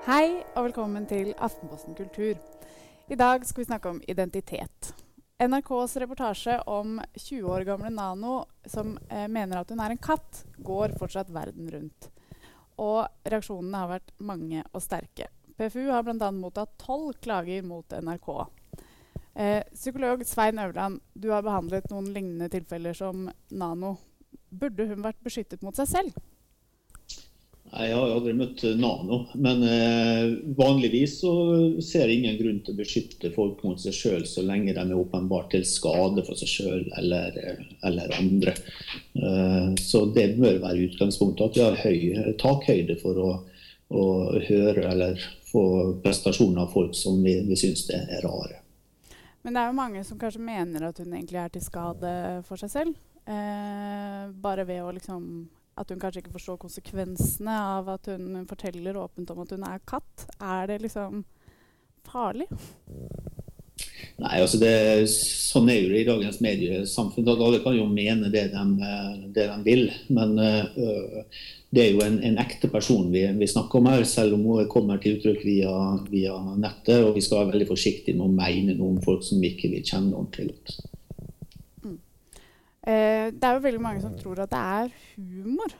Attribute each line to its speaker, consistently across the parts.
Speaker 1: Hei og velkommen til Aftenposten kultur. I dag skal vi snakke om identitet. NRKs reportasje om 20 år gamle Nano som eh, mener at hun er en katt, går fortsatt verden rundt. Og reaksjonene har vært mange og sterke. PFU har bl.a. mottatt tolv klager mot NRK. Eh, psykolog Svein Øverland, du har behandlet noen lignende tilfeller som Nano. Burde hun vært beskyttet mot seg selv?
Speaker 2: Jeg har aldri møtt Nano, men eh, vanligvis så ser jeg ingen grunn til å beskytte folk mot seg sjøl så lenge de er åpenbart til skade for seg sjøl eller, eller, andre. Eh, så det bør være utgangspunktet at vi har høy takhøyde for å, å, høre eller få prestasjoner av folk som vi, vi syns er rare.
Speaker 1: Men det er jo mange som kanskje mener at hun egentlig er til skade for seg selv. Eh, bare ved å liksom at hun kanskje ikke forstår konsekvensene av at hun forteller åpent om at hun er katt. Er det liksom farlig?
Speaker 2: Nei, altså det, Sånn er jo det i dagens mediesamfunn. at Alle kan jo mene det de, det de vil. Men uh, det er jo en, en ekte person vi, vi, snakker om her, selv om hun kommer til uttrykk via, via, nettet. Og vi skal være veldig forsiktige med å mene noe om folk som vi ikke vil kjenne ordentlig godt.
Speaker 1: Eh, det er jo veldig mange som tror at det er humor.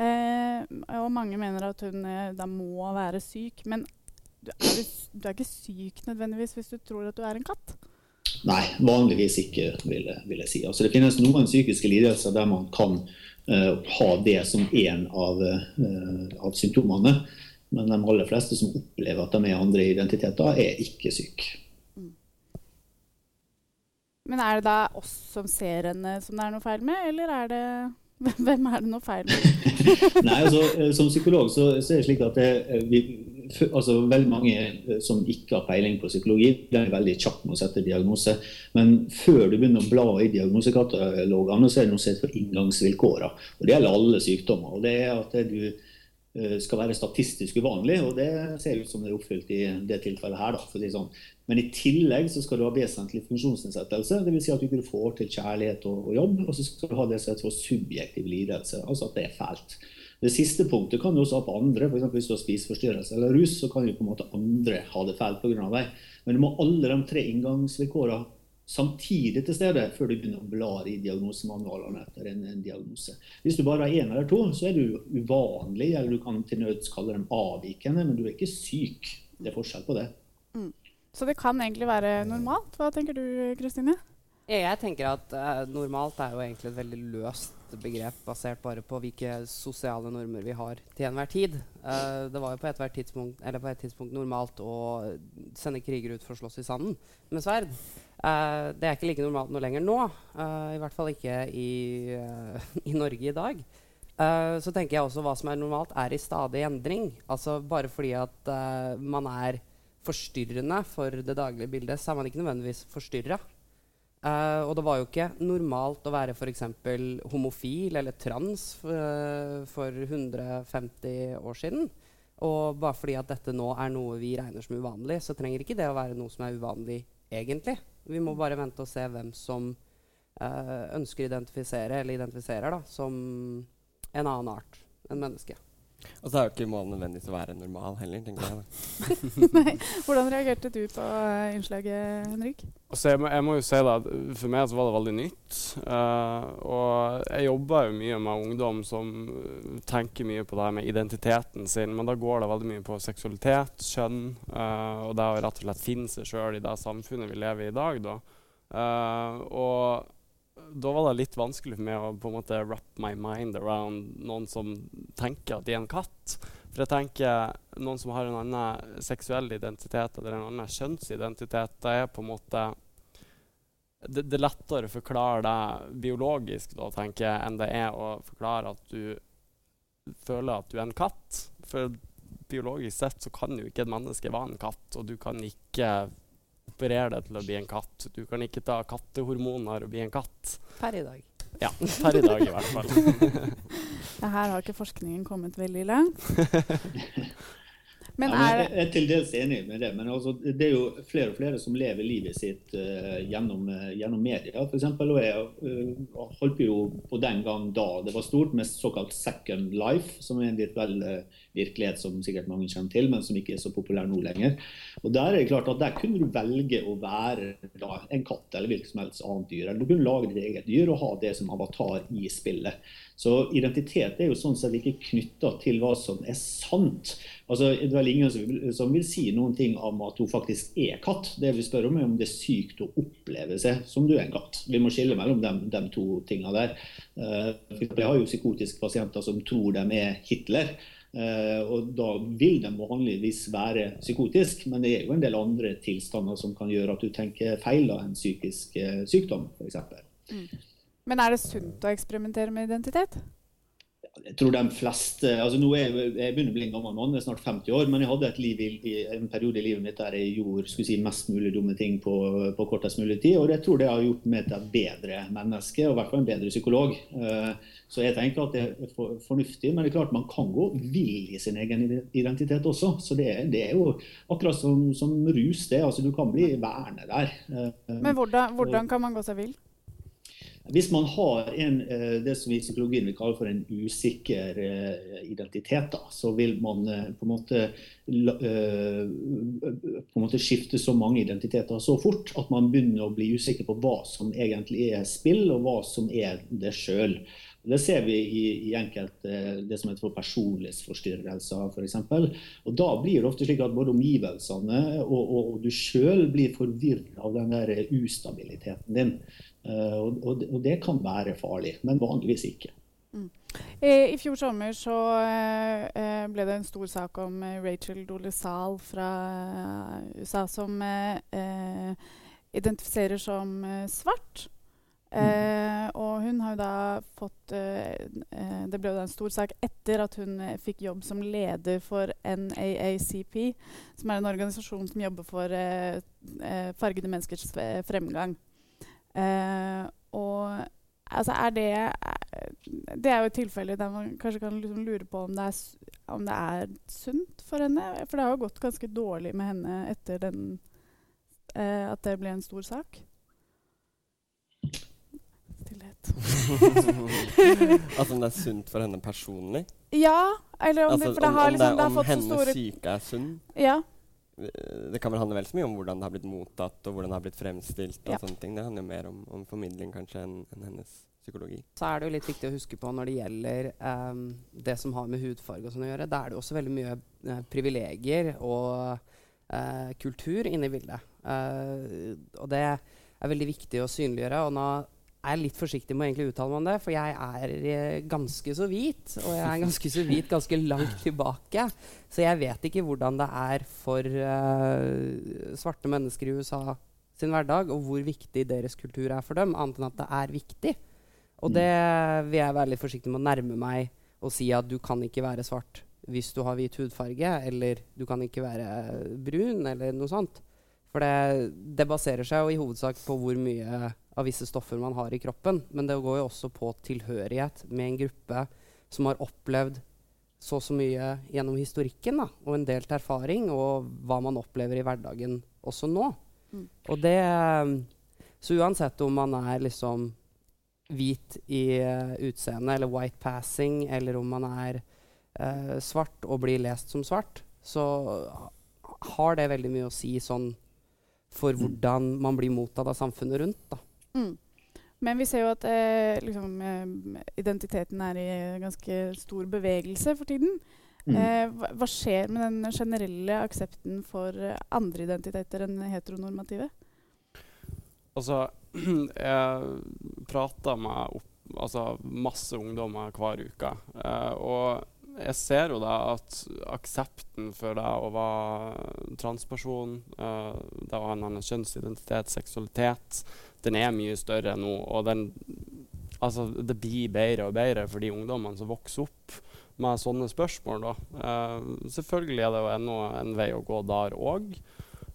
Speaker 1: Eh, og mange mener at hun eh, da må være syk. Men du er, du er, ikke syk nødvendigvis hvis du tror at du er en katt?
Speaker 2: Nei, vanligvis ikke, vil vil jeg si. Altså, det finnes noen psykiske lidelser der man kan uh, ha det som en av, uh, av, symptomene. Men de aller fleste som opplever at de er andre identiteter, er ikke syke.
Speaker 1: Men er det da oss som ser henne som det er noe feil med, eller er det hvem er det noe feil med?
Speaker 2: Nei, altså, eh, Som psykolog så, så, er det slik at det, eh, vi, altså, veldig mange eh, som ikke har peiling på psykologi, de er veldig kjappe med å sette diagnose. Men før du begynner å bla i diagnosekatalogene, så er det noe som heter inngangsvilkårene. Det gjelder alle sykdommer. og det er at du skal være statistisk uvanlig, og det ser ut som det er oppfylt i det tilfellet her. Da, det sånn. Men i tillegg så skal du ha vesentlig funksjonsnedsettelse. Dvs. Si at du ikke får til kjærlighet og, og, jobb. Og så skal du ha det som heter subjektiv lidelse. Altså at det er fælt. Det siste punktet kan du også ha på andre. For hvis du har spiseforstyrrelse eller rus, så kan jo på en måte andre ha det fælt pga. deg. Men du må alle de tre inngangsvilkårene samtidig til stede før du begynner å bla i diagnosemanualene etter en, en, diagnose. Hvis du bare har én eller to, så er du uvanlig, eller du kan til nøds kalle dem avvikende, men du er ikke syk. Det er forskjell på det.
Speaker 1: Mm. Så det kan egentlig være normalt. Hva tenker du, Kristine?
Speaker 3: Jeg tenker at uh, normalt er jo egentlig et veldig løst begrep basert bare på hvilke sosiale normer vi har til enhver tid. Uh, det var jo på et, tidspunkt, på et tidspunkt normalt å sende krigere ut for å slåss i sanden med sverd. Uh, det er ikke like normalt noe lenger nå. I hvert fall ikke i, i Norge i dag. så tenker jeg også hva som er normalt, er i stadig endring. Altså Bare fordi at man er forstyrrende for det daglige bildet, så er man ikke nødvendigvis forstyrra. Uh, og det var jo ikke normalt å være f.eks. homofil eller trans uh, for 150 år siden. Og bare fordi at dette nå er noe vi regner som uvanlig, så trenger ikke det å være noe som er uvanlig egentlig. Vi må bare vente og se hvem som uh, ønsker å identifisere eller identifiserer da, som en annen art enn menneske.
Speaker 4: Og så er jo ikke målet nødvendigvis å være normal heller, tenker jeg.
Speaker 1: Nei. Hvordan reagerte du på uh, innslaget, Henrik?
Speaker 5: Altså, jeg, må, jeg, må, jo si da, For meg så var det veldig nytt. Uh, og jeg jobber jo mye med ungdom som tenker mye på det her med identiteten sin, men da går det veldig mye på seksualitet, kjønn, uh, og det å rett og slett finne seg sjøl i det samfunnet vi lever i i dag. da. og da var det litt vanskelig for meg å på en måte wrap my mind around noen som tenker at de er en katt. For jeg tenker noen som har en annen seksuell identitet eller en annen kjønnsidentitet, det er på en måte det, det, er lettere å forklare det biologisk da, tenker jeg, enn det er å forklare at du føler at du er en katt. For biologisk sett så kan jo ikke et menneske være en katt, og du kan ikke operere deg til å bli en katt. Du kan ikke ta kattehormoner og bli en katt.
Speaker 3: Per i dag.
Speaker 5: Ja, per i dag i hvert fall.
Speaker 1: her har ikke forskningen kommet veldig langt.
Speaker 2: Men ja, jeg er til dels enig med det. Men altså, det er jo flere og flere som lever livet sitt uh, gjennom, uh, gjennom media, f.eks. Og jeg uh, holdt jo på den gang da det var stort, med såkalt Second Life, som er en litt vel virkelighet som sikkert mange kjenner til, men som ikke er så populær nå lenger. Og Der er det klart at der kunne du velge å være da, en katt eller hvilket som helst annet dyr. Eller du kunne lage ditt eget dyr og ha det som avatar i spillet. Så identitet er jo sånn sett ikke knytta til hva som er sant. Altså, det er vel ingen som vil, som vil, si noen ting om at hun faktisk er katt. Det vi spør om, er om det er sykt å oppleve seg som du er en katt. Vi må skille mellom de, to tingene der. Uh, jeg har jo psykotiske pasienter som tror de er Hitler. Uh, og Da vil den vanligvis være psykotisk, men det er jo en del andre tilstander som kan gjøre at du tenker feil av en psykisk uh, sykdom, f.eks. Mm.
Speaker 1: Men er det sunt å eksperimentere med identitet?
Speaker 2: Jeg tror de fleste altså nå er Jeg, jeg begynner å bli en gammel mann, jeg er snart 50 år, men jeg hadde i, en periode i livet mitt der jeg gjorde si, mest mulig dumme ting på, på, kortest mulig tid. Og jeg tror det har gjort meg til et bedre menneske, og i hvert fall en bedre psykolog. Uh, så jeg tenker at det er fornuftig. Men det er klart man kan gå vill i sin egen identitet også. Så det, det er jo akkurat som, som rus, det. Altså du kan bli værende der.
Speaker 1: Uh, men hvordan, hvordan kan man gå seg vill?
Speaker 2: Hvis man har en, eh, det som vi i psykologien vil kalle for en usikker eh, identitet, da, så vil man eh, på en, måte, på en måte skifte så mange identiteter så fort at man begynner å bli usikker på hva som egentlig er spill, og hva som er det sjøl. Det ser vi i, i enkelte det som heter for personlighetsforstyrrelser f.eks. Og da blir det ofte slik at både omgivelsene og, og, og du sjøl blir forvirra av den der ustabiliteten din. Uh, og, det kan være farlig, men vanligvis ikke. Mm.
Speaker 1: I, fjor sommer så uh, ble det en stor sak om Rachel Dolezal fra USA som identifiserer som svart. Eh, og hun har jo da fått eh, eh, Det ble jo da en stor sak etter at hun eh, fikk jobb som leder for NAACP, som er en organisasjon som jobber for eh, eh, fargede menneskers fremgang. Og altså er det Det er jo et tilfelle der man kanskje kan liksom lure på om det, er, om det er sunt for henne. For det har jo gått ganske dårlig med henne etter den, at det ble en stor sak
Speaker 4: stillhet. altså om det er sunt for henne personlig?
Speaker 1: Ja. Eller om,
Speaker 4: altså,
Speaker 1: det, for det
Speaker 4: har
Speaker 1: om, liksom,
Speaker 4: det,
Speaker 1: om
Speaker 4: hennes
Speaker 1: store...
Speaker 4: syke er sunn?
Speaker 1: Ja.
Speaker 4: Det kan vel handle vel så mye om hvordan det har blitt mottatt, og hvordan det har blitt fremstilt. og
Speaker 1: ja.
Speaker 4: sånne ting. Det handler mer om, om formidling kanskje enn en hennes psykologi.
Speaker 3: Så er det jo litt viktig å huske på når det gjelder um, det som har med hudfarge og sånn å gjøre, da er det også veldig mye uh, privilegier og uh, kultur inne i bildet. Uh, og det er veldig viktig å synliggjøre. og nå er litt forsiktig med å uttale meg om det, for jeg er eh, ganske så hvit. Og jeg er ganske så hvit ganske langt tilbake. Så jeg vet ikke hvordan det er for uh, svarte mennesker i USA sin hverdag, og hvor viktig deres kultur er for dem, annet enn at det er viktig. Og det vil jeg være litt forsiktig med å nærme meg og si at du kan ikke være svart hvis du har hvit hudfarge, eller du kan ikke være brun, eller noe sånt. For det, det baserer seg jo i hovedsak på hvor mye av visse stoffer man har i kroppen. Men det går jo også på tilhørighet med en gruppe som har opplevd så og så mye gjennom historikken da, og en delt erfaring, og hva man opplever i hverdagen også nå. Mm. Og det Så uansett om man er liksom hvit i uh, utseende eller white passing, eller om man er uh, svart og blir lest som svart, så har det veldig mye å si sånn for mm. hvordan man blir mottatt av samfunnet rundt. da. Mm.
Speaker 1: Men vi ser jo at eh, liksom, eh, identiteten er i ganske stor bevegelse for tiden. Mm. Eh, hva, hva, skjer med den generelle aksepten for eh, andre identiteter enn heteronormative?
Speaker 5: Altså, jeg prater med opp, altså, masse ungdommer hver uke. Eh, og jeg ser jo da at aksepten for det å være transperson, uh, det å ha en annen kjønnsidentitet, seksualitet, den er mye større nå. Og den, altså, det blir bedre og bedre for de ungdommene som vokser opp med sånne spørsmål. Uh, selvfølgelig er det jo ennå en vei å gå der òg.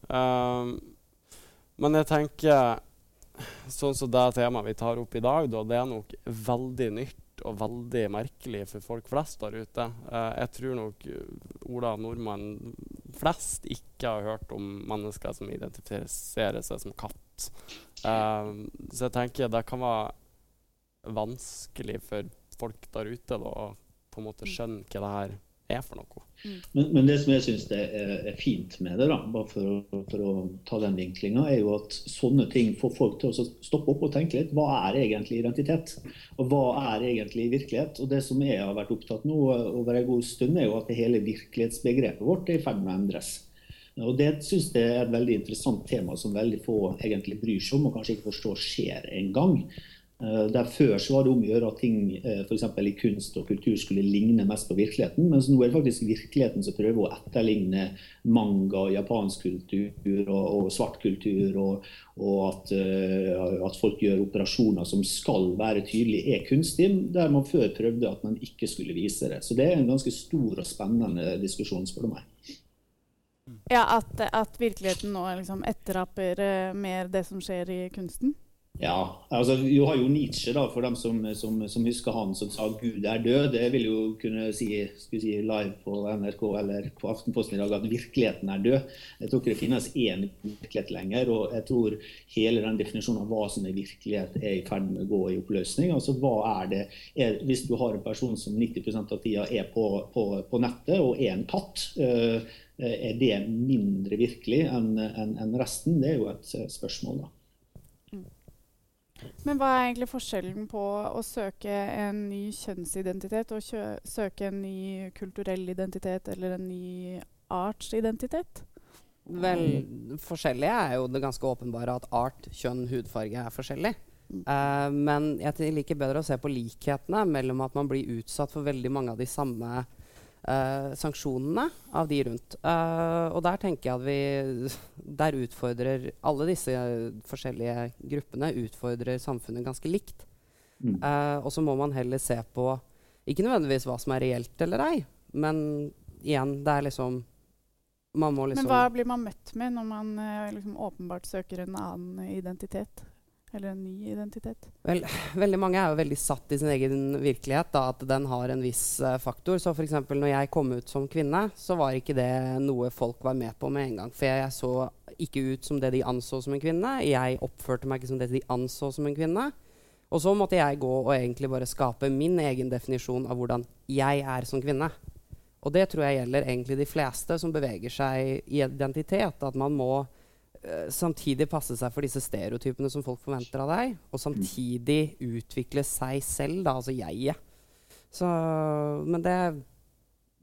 Speaker 5: Uh, eh, men jeg tenker sånn som det temaet vi tar opp i dag, da, det er nok veldig nytt og veldig merkelig for folk flest der ute. Uh, jeg tror nok Ola nordmenn flest ikke har hørt om mennesker som identifiserer seg som katt. Uh, så jeg tenker det kan være vanskelig for folk der ute da, å på en måte skjønne hva det her er for noe.
Speaker 2: Men, men, det som jeg syns er, er, fint med det, da, bare for å, for å ta den vinklinga, er jo at sånne ting får folk til å stoppe opp og tenke litt. Hva er egentlig identitet? Og hva er egentlig virkelighet? Og Det som jeg har vært opptatt nå over en god stund, er jo at det hele virkelighetsbegrepet vårt er i ferd med å endres. Og Det synes jeg er et veldig interessant tema som veldig få egentlig bryr seg om og kanskje ikke forstår skjer engang. Eh, der Før så var det om å gjøre at ting for f.eks. i kunst og kultur skulle ligne mest på virkeligheten, mens nå er det faktisk virkeligheten som prøver å etterligne manga, japansk kultur og, og svart kultur, og, og at, uh, at, folk gjør operasjoner som skal være tydelige, er kunstig, der man før prøvde at man ikke skulle vise det. Så det er en ganske stor og spennende diskusjon, spør du meg.
Speaker 1: Ja, At, at virkeligheten nå liksom etteraper uh, mer det som skjer i kunsten?
Speaker 2: Ja, altså Vi har jo Nietzsche, da, for dem som, som, som, husker han som sa 'Gud er død'. Det vil jo kunne si, si live på NRK eller på Aftenposten i dag at virkeligheten er død. Jeg tror ikke det finnes én virkelighet lenger. Og jeg tror hele den definisjonen av hva som er virkelighet, er i ferd med å gå i oppløsning. Altså hva er det er, Hvis du har en person som 90% av tida er på, på, på, nettet, og er en katt, øh, er det mindre virkelig enn en, en resten? Det er jo et spørsmål, da.
Speaker 1: Men hva er egentlig forskjellen på å søke en ny kjønnsidentitet og søke en ny kulturell identitet eller en ny artsidentitet?
Speaker 3: Vel, forskjellig er jo det ganske åpenbare at art, kjønn, hudfarge er forskjellig. Uh, men jeg liker bedre å se på likhetene mellom at man blir utsatt for veldig mange av de samme uh, sanksjonene av de rundt. Uh, og der tenker jeg at vi Der utfordrer alle disse forskjellige gruppene utfordrer samfunnet ganske likt. Mm. Uh, og så må man heller se på ikke nødvendigvis hva som er reelt eller ei, men igjen, det er liksom man må liksom
Speaker 1: Men hva blir man møtt med når man liksom åpenbart søker en annen identitet? Eller en ny identitet?
Speaker 3: Vel, veldig mange er jo veldig satt i sin egen virkelighet. Da, at den har en viss uh, faktor. Så f.eks. når jeg kom ut som kvinne, så var ikke det noe folk var med på med en gang. For jeg så ikke ut som det de anså som en kvinne. Jeg oppførte meg ikke som det de anså som en kvinne. Og så måtte jeg gå og egentlig bare skape min egen definisjon av hvordan jeg er som kvinne. Og det tror jeg gjelder egentlig de fleste som beveger seg i identitet. At man må samtidig passe seg for disse stereotypene som folk forventer av deg, og samtidig utvikle seg selv, da, altså jeget. Men det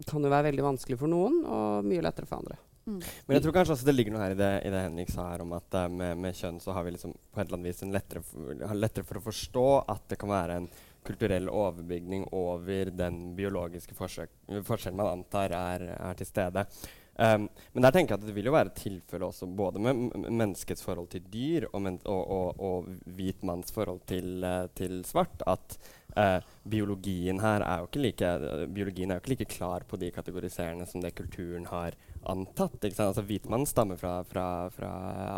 Speaker 3: kan jo være veldig vanskelig for noen, og mye lettere for andre.
Speaker 4: Mm. Men jeg tror kanskje også det ligger noe her i det, i det Henrik sa her om at uh, med, med, kjønn så har vi liksom på et eller annet vis en lettere, for, lettere for å forstå at det kan være en kulturell overbygning over den biologiske forskjellen man antar er, er til stede. Um, men der tenker jeg at det vil jo være tilfelle også både med menneskets forhold til dyr og, men, og, og, og hvit manns forhold til, uh, til svart. At uh, biologien her er jo ikke like uh, biologien er jo ikke like klar på de kategoriserende som det kulturen har antatt. Ikke sant? Altså Hvitmannen stammer fra, fra, fra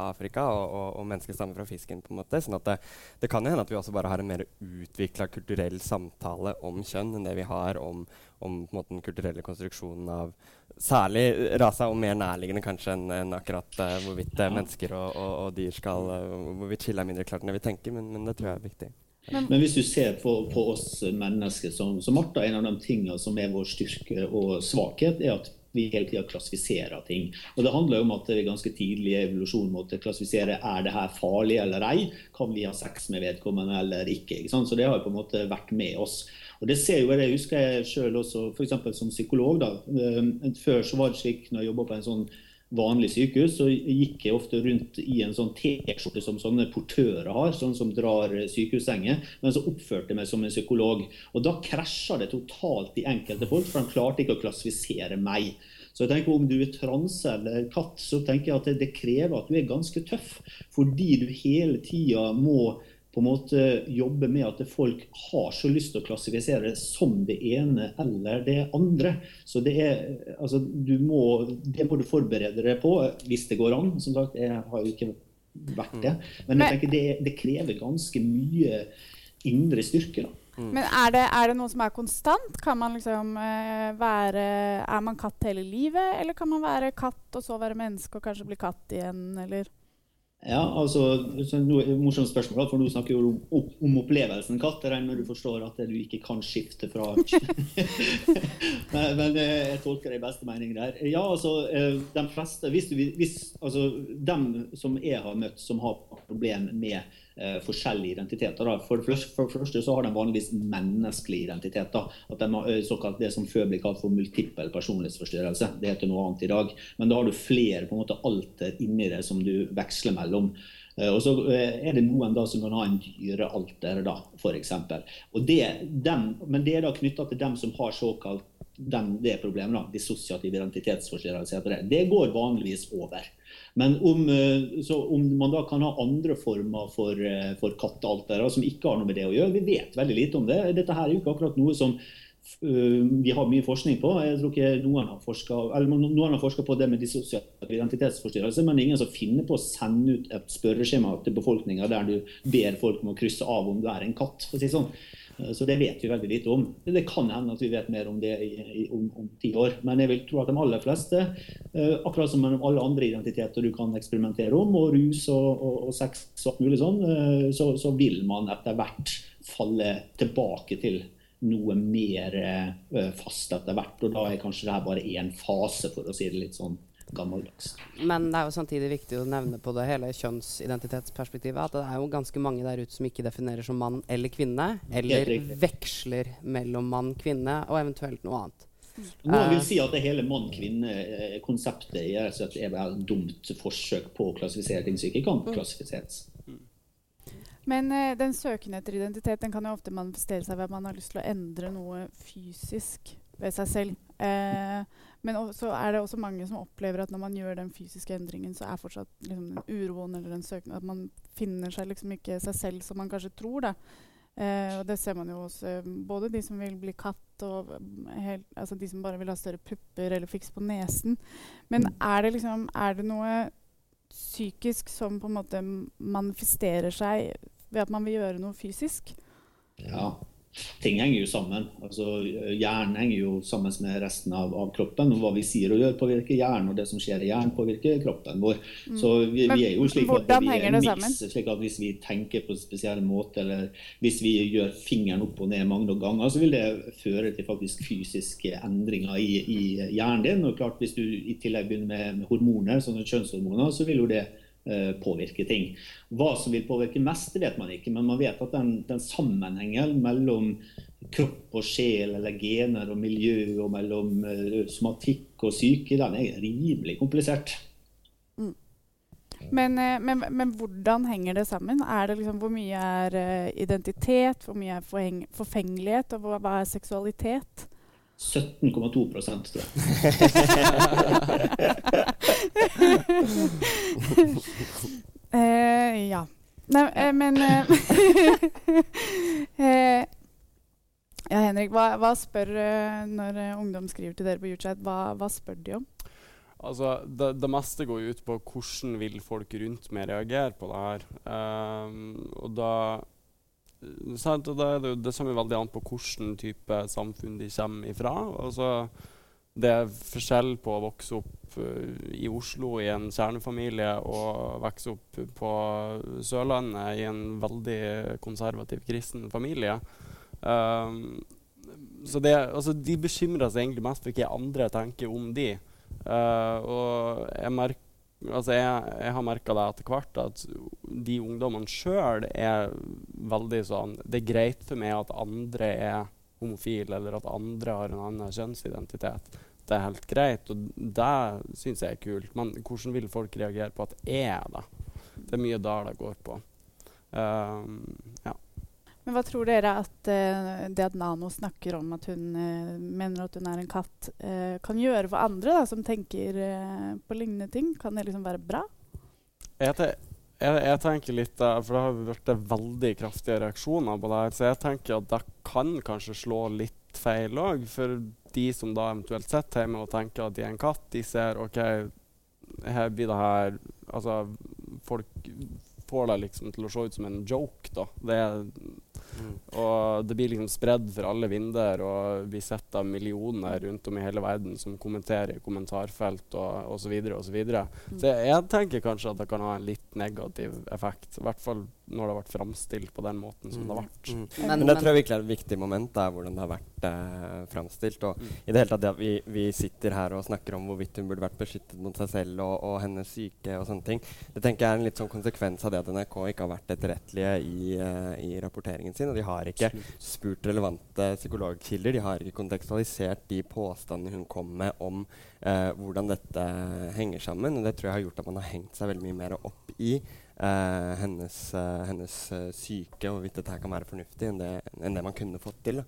Speaker 4: Afrika, og, og, og, mennesket stammer fra fisken. på en måte, sånn at det, det kan jo hende at vi også bare har en mer utvikla kulturell samtale om kjønn enn det vi har om, om måte, den kulturelle konstruksjonen av særlig rasa, og mer nærliggende kanskje enn en akkurat uh, hvorvidt uh, mennesker og, og, og, dyr skal uh, Hvorvidt skillet er mindre klart enn det vi tenker, men, men, det tror jeg er viktig.
Speaker 2: Men, men hvis du ser på, på oss mennesker som, som Martha, en av de tingene som er vår styrke og svakhet, er at vi hele tida klassifiserer ting. Og Det handler jo om at vi ganske tidlig i evolusjonen måtte klassifisere er det her farlig eller ei. Kan vi ha sex med vedkommende eller ikke. ikke Så Det har på en måte vært med oss. Og Det ser jo jeg, husker jeg selv også f.eks. som psykolog. da. Ehm, før så var det slik når jeg jobba på en sånn vanlig sykehus, så gikk jeg ofte rundt i en sånn T-skjorte som sånne portører har, sånn som drar sykehussenger, men så oppførte jeg meg som en psykolog. Og Da krasja det totalt i enkelte folk, for de klarte ikke å klassifisere meg. Så jeg tenker Om du er transe eller katt, så tenker jeg at det, krever at du er ganske tøff, fordi du hele tida må på en måte jobbe med at folk har så lyst til å klassifisere det som det ene eller det andre. Så det er, altså, du må, det må du forberede deg på hvis det går an. Som sagt, jeg har jo ikke vært det. Men jeg tenker det, det krever ganske mye indre styrke. da.
Speaker 1: Mm. Men er det, er det, noe som er konstant? Kan man liksom uh, være Er man katt hele livet, eller kan man være katt og så være menneske og kanskje bli katt igjen, eller?
Speaker 2: Ja, altså, Morsomt spørsmål, for nå snakker vi om, om opplevelsen katt. Jeg regner med du forstår at du ikke kan skifte fra men, men, eh, jeg tolker det i beste mening der. Ja, altså, eh, de fleste, hvis hvis, altså, Dem som jeg har møtt som har problem med forskjellige identiteter. Da. For det, første, så har de vanligvis menneskelige identiteter. At de har eh, såkalt det som før ble kalt for multiple personlighetsforstyrrelse. Det heter noe annet i dag. Men da har du flere på en måte alter inni det som du veksler mellom. Eh, og så eh, er det noen da som kan ha en dyrealter, da, f.eks. Men det er da knytta til dem som har såkalt den, det problemet, da, dissosiativ identitetsforstyrrelse, det. det går vanligvis over. Men om, eh, om, man da kan ha andre former for, eh, for kattealtere som ikke har noe med det å gjøre, vi vet veldig lite om det. Dette her er jo ikke akkurat noe som uh, vi har mye forskning på. Jeg tror ikke Noen har forska på det med dissosiativ identitetsforstyrrelse, men ingen som finner på å sende ut et spørreskjema til befolkninga der du ber folk om å krysse av om du er en katt. for å si sånn. Eh, så det vet vi veldig lite om. Det kan hende at vi vet mer om det i, i, om, om, ti år. Men jeg vil tro at de aller fleste, eh, akkurat som med alle andre identiteter du kan eksperimentere om, og rus og, og, og sex og alt mulig sånn, eh, så, så, vil man etter hvert falle tilbake til noe mer fast etter hvert. Og da er kanskje det her bare én fase, for å si det litt sånn gammeldags.
Speaker 3: Men det er jo samtidig viktig å nevne på det hele kjønnsidentitetsperspektivet at det er jo ganske mange der ute som ikke definerer som mann eller kvinne, eller veksler mellom mann-kvinne og eventuelt noe annet.
Speaker 2: Noen vil eh, si at det hele mann-kvinne-konseptet er et dumt forsøk på å klassifisere ting som ikke kan mm. klassifiseres.
Speaker 1: Men eh, den søken etter identitet den kan jo ofte manifestere seg ved at man har lyst til å endre noe fysisk ved seg selv. Eh, men så er det også mange som opplever at når man gjør den fysiske endringen, så er fortsatt liksom, den uroen eller den søknaden At man finner seg liksom ikke seg selv som man kanskje tror. da. Eh, og det ser man jo hos eh, både de som vil bli katt, og mm, helt, altså de som bare vil ha større pupper eller fiks på nesen. Men mm. er det, liksom, er det noe psykisk som på en måte manifesterer seg ved at man vil gjøre noe fysisk?
Speaker 2: Ja, ting henger jo sammen. Altså, hjernen henger jo sammen med resten av, av, kroppen. og Hva vi sier og gjør, påvirker hjernen, og det som skjer i hjernen, påvirker kroppen vår. Mm. Så vi, vi, er jo slik at vi er en mix, slik at Hvis vi tenker på en spesiell måte, eller hvis vi gjør fingeren opp og ned mange ganger, så vil det føre til faktisk fysiske endringer i, i hjernen din. og klart Hvis du i tillegg begynner med, med hormoner, sånne kjønnshormoner, så vil jo det påvirke ting. Hva som vil påvirke mest, vet man ikke, men man vet at den, den sammenhengen mellom kropp og sjel, eller gener og miljø, og mellom uh, somatikk og syke, den er rimelig komplisert.
Speaker 1: Mm. Men, eh, men, men, hvordan henger det sammen? Er det liksom, hvor mye er identitet, hvor mye er forfengelighet, og hva er seksualitet?
Speaker 2: 17,2% tror jeg.
Speaker 1: uh, ja. Nei, uh, men uh, Ja, Henrik, hva, hva spør når ungdom skriver til dere på YouChat, Hva, hva spør de om?
Speaker 5: Altså, det, det, meste går ut på hvordan vil folk rundt meg reagere på det her. Um, og da Sant? Og da det, det kommer veldig an på hvilken type samfunn de kommer ifra. Altså, det er forskjell på å vokse opp uh, i Oslo i en kjernefamilie og vokse opp på Sørlandet i en veldig konservativ kristen familie. Um, så det, altså, de bekymrer seg egentlig mest for hva andre tenker om de. Uh, og jeg merker altså jeg, jeg, har merka det etter hvert at de ungdommene sjøl er veldig sånn Det er greit for meg at andre er homofile, eller at andre har en annen kjønnsidentitet. Det er helt greit, og det syns jeg er kult. Men hvordan vil folk reagere på at jeg er det? Det er mye der det går på. Um, ja.
Speaker 1: Men hva tror dere at uh, det at Nano snakker om at hun uh, mener at hun er en katt, uh, kan gjøre for andre da, som tenker på lignende ting? Kan det liksom være bra?
Speaker 5: Jeg, jeg, jeg tenker litt, for Det har vært veldig kraftige reaksjoner på det her, så jeg tenker at det kan kanskje slå litt feil òg. For de som da eventuelt sitter hjemme og tenker at de er en katt, de ser OK, her blir det her Altså, folk får det liksom til å se ut som en joke, da. Det er Og det blir liksom spredd for alle vinder og blir sett av millioner rundt om i hele verden som kommenterer i kommentarfelt og osv. Så, videre, og så, videre.
Speaker 1: Mm.
Speaker 5: så jeg tenker kanskje at det kan ha en litt negativ effekt. I hvert fall når det har vært framstilt på den måten som det har vært.
Speaker 4: Mm.
Speaker 3: Men-
Speaker 4: Men, det tror jeg virkelig er et viktig moment, er hvordan det har vært eh, framstilt. Og i det hele tatt det at vi, vi sitter her og snakker om hvorvidt hun burde vært beskyttet mot seg selv og, og hennes syke og sånne ting. Det tenker jeg er en litt sånn konsekvens av det at NRK ikke har vært etterrettelige i, eh, i rapporteringen sin. Og de har ikke spurt relevante psykologkilder. De har ikke kontekstualisert de påstandene hun kom med om eh, hvordan dette henger sammen. Og det tror jeg har gjort at man har hengt seg veldig mye mer opp i eh, hennes, eh, hennes eh, syke, og hvorvidt dette kan være fornuftig, enn det, enn det man kunne fått til. Da.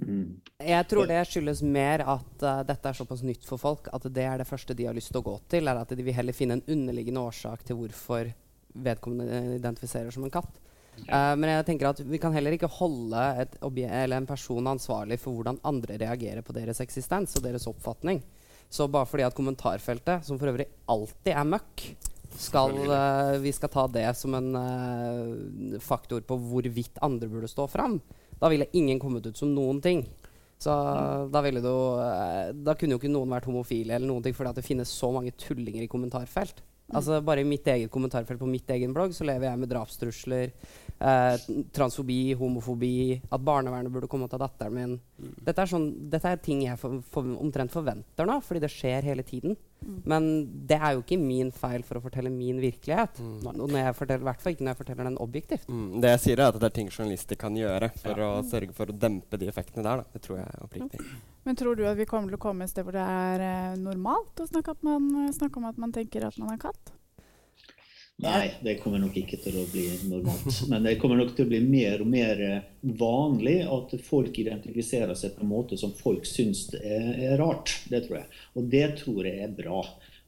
Speaker 2: Mm.
Speaker 3: Jeg tror det skyldes mer at uh, dette er såpass nytt for folk at det er det første de har lyst til å gå til. er At de vil heller finne en underliggende årsak til hvorfor vedkommende identifiserer som en katt. Uh, men jeg tenker at vi kan heller ikke holde et eller en person ansvarlig for hvordan andre reagerer på deres eksistens og deres oppfatning. Så bare fordi at kommentarfeltet, som for øvrig alltid er møkk, skal, uh, vi skal ta det som en uh, faktor på hvorvidt andre burde stå fram, da ville ingen kommet ut som noen ting. Så da, ville du, jo, eh, da kunne jo ikke noen vært homofile, eller noen ting, fordi at det finnes så mange tullinger i kommentarfelt. Altså Bare i mitt eget kommentarfelt på mitt egen blogg så lever jeg med drapstrusler, eh, transfobi, homofobi, at barnevernet burde komme og ta datteren min. Dette er, sånn, dette er ting jeg for, for, omtrent forventer nå, fordi det skjer hele tiden. Men det er jo ikke min feil for å fortelle min virkelighet. Og når jeg forteller, I hvert fall ikke når jeg forteller den objektivt.
Speaker 4: Mm. Det jeg sier, er at det er ting journalister kan gjøre for å sørge for å dempe de effektene der. Da. Det tror jeg er oppriktig.
Speaker 1: Men tror du at vi kommer til å komme et sted hvor det er eh, normalt å snakke, at man, eh, snakke om at man tenker at man er katt?
Speaker 2: Nei, det kommer nok ikke til å bli normalt. Men det kommer nok til å bli mer og mer eh, vanlig at folk identifiserer seg på en måte som folk syns er, er rart. Det tror jeg. Og det tror jeg er bra.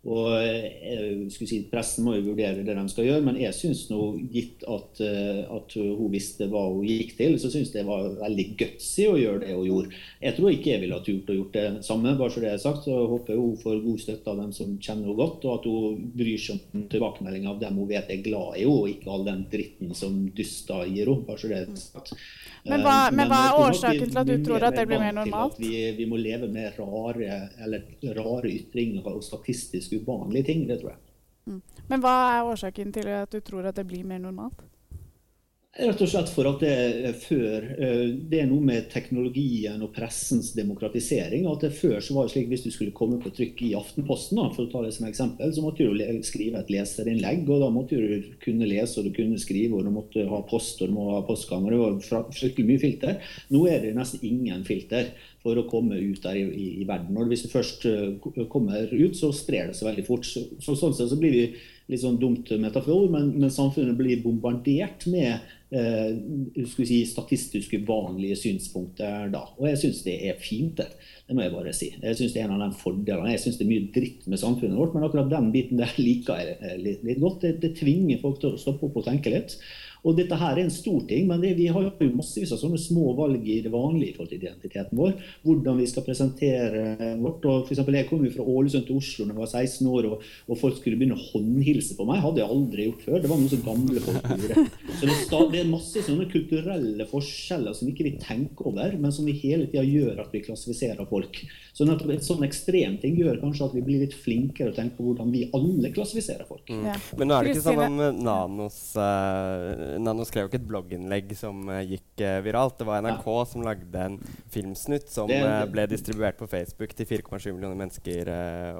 Speaker 2: Og jeg skulle si, Pressen må jo vurdere det de skal gjøre, men jeg syns nå, gitt at, eh, at hun visste hva hun gikk til, så syns det var veldig gutsy å gjøre det hun gjorde. Jeg tror ikke jeg ville ha turt å gjort det samme, bare så det er sagt. Så jeg håper hun får god støtte av dem som kjenner henne godt, og at hun bryr seg om tilbakemelding av dem hun vet er glad i henne, og ikke all den dritten som duster gir henne. bare så det er sagt.
Speaker 1: Men hva-
Speaker 2: Eh,
Speaker 1: men hva er årsaken til at du tror at det blir mer normalt?
Speaker 2: Vi, vi må leve med rare, eller rare ytringer og statistisk uvanlige ting. Det tror jeg.
Speaker 1: Men hva er årsaken til at du tror at det blir mer normalt?
Speaker 2: Rett og slett for at det før eh, Det er noe med teknologien og pressens demokratisering. at det Før så var det slik hvis du skulle komme på trykk i Aftenposten, da, for å ta det som eksempel, så måtte du skrive et leserinnlegg. og Da måtte du kunne lese og du kunne skrive, og du måtte ha post og du må ha postgang. og Det var fryktelig mye filter. Nå er det nesten ingen filter for å komme ut der i, i, i verden. Og Hvis du først eh, kommer ut, så sprer det seg veldig fort. Så Sånn sett så blir vi litt sånn dumt metafor, men, men samfunnet blir bombardert med eh, si, statistiske, vanlige synspunkter da. Og jeg syns det er fint. Det må jeg bare si. Jeg syns det er en av de fordelene. Jeg syns det er mye dritt med samfunnet vårt, men akkurat den biten der liker jeg eh, litt, litt godt. Det, det tvinger folk til å stoppe opp og tenke litt. Og dette her er en stor ting, men det, vi har jo massevis av sånne små valg i det vanlige i forhold til identiteten vår. Hvordan vi skal presentere vårt. og for eksempel, Jeg kom jo fra Ålesund til Oslo da jeg var 16 år, og, og folk skulle begynne å håndhilse på meg. hadde jeg aldri gjort før. Det var noe som gamle folk gjorde. Så det, det er masse sånne kulturelle forskjeller som ikke vi tenker over, men som vi hele tida gjør at vi klassifiserer folk. Så nettopp et sånn ekstrem ting gjør kanskje at vi blir litt flinkere til å tenke på hvordan vi alle klassifiserer folk.
Speaker 1: Ja.
Speaker 4: Men nå er det ikke sånn om Nanos eh, Nano skrev jo ikke et blogginnlegg som uh, gikk uh, viralt. Det var NRK som lagde en filmsnutt som
Speaker 2: Det-
Speaker 4: eh, ble distribuert på Facebook til 4,7 millioner mennesker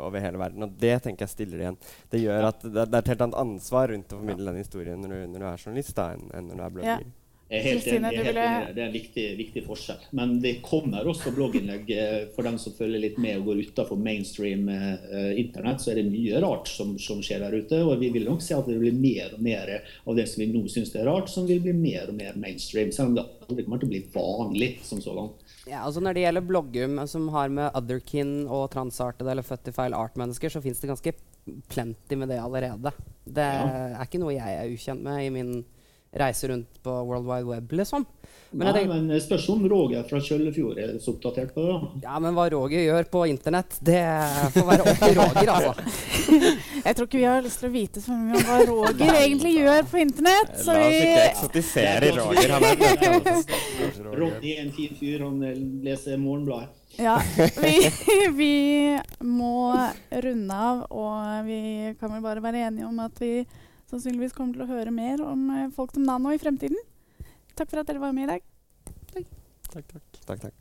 Speaker 4: over hele verden. Og det tenker jeg stiller igjen. Det gjør at det, det er et helt annet ansvar rundt å formidle den historien når du, når du er journalist, da, enn, enn når du er blogger.
Speaker 2: Er helt
Speaker 1: Kristine,
Speaker 2: enig. Er helt
Speaker 1: ville-
Speaker 2: enig. det. Det er en viktig, viktig forskjell. Men det kommer også blogginnlegg eh, for dem som følger litt med og går utenfor mainstream eh, internett. Så er det mye rart som, som skjer der ute. Og vi vil nok se at det blir mer og mer av det som vi nå syns er rart, som vil bli mer og mer mainstream. Selv om det aldri kommer til å bli vanlig som sådan.
Speaker 3: Ja, altså Når det gjelder bloggum som har med otherkin og transartede eller født i feil art-mennesker, så fins det ganske plenty med det allerede. Det
Speaker 2: Ja.
Speaker 3: er ikke noe jeg er ukjent med i min reise rundt på World Wide Web, liksom. Men
Speaker 2: Nei,
Speaker 3: jeg tenker,
Speaker 2: men spørs om Roger fra Kjøllefjord er så oppdatert på det. da.
Speaker 3: ja, men hva Roger gjør på internett, det får være opp til Roger, altså.
Speaker 1: Jeg tror ikke vi har lyst til å vite så mye om hva Roger egentlig gjør på internett. Så
Speaker 4: La oss ikke eksotisere Roger. Han er
Speaker 2: Roddy er en fin fyr, han eh, leser Morgenbladet.
Speaker 1: Ja, vi, vi må runde av, og vi kan vel bare være enige om at vi sannsynligvis kommer til å høre mer om eh, folk som Nano i fremtiden. Takk for at dere var med i dag. Takk, takk.
Speaker 4: Takk, takk.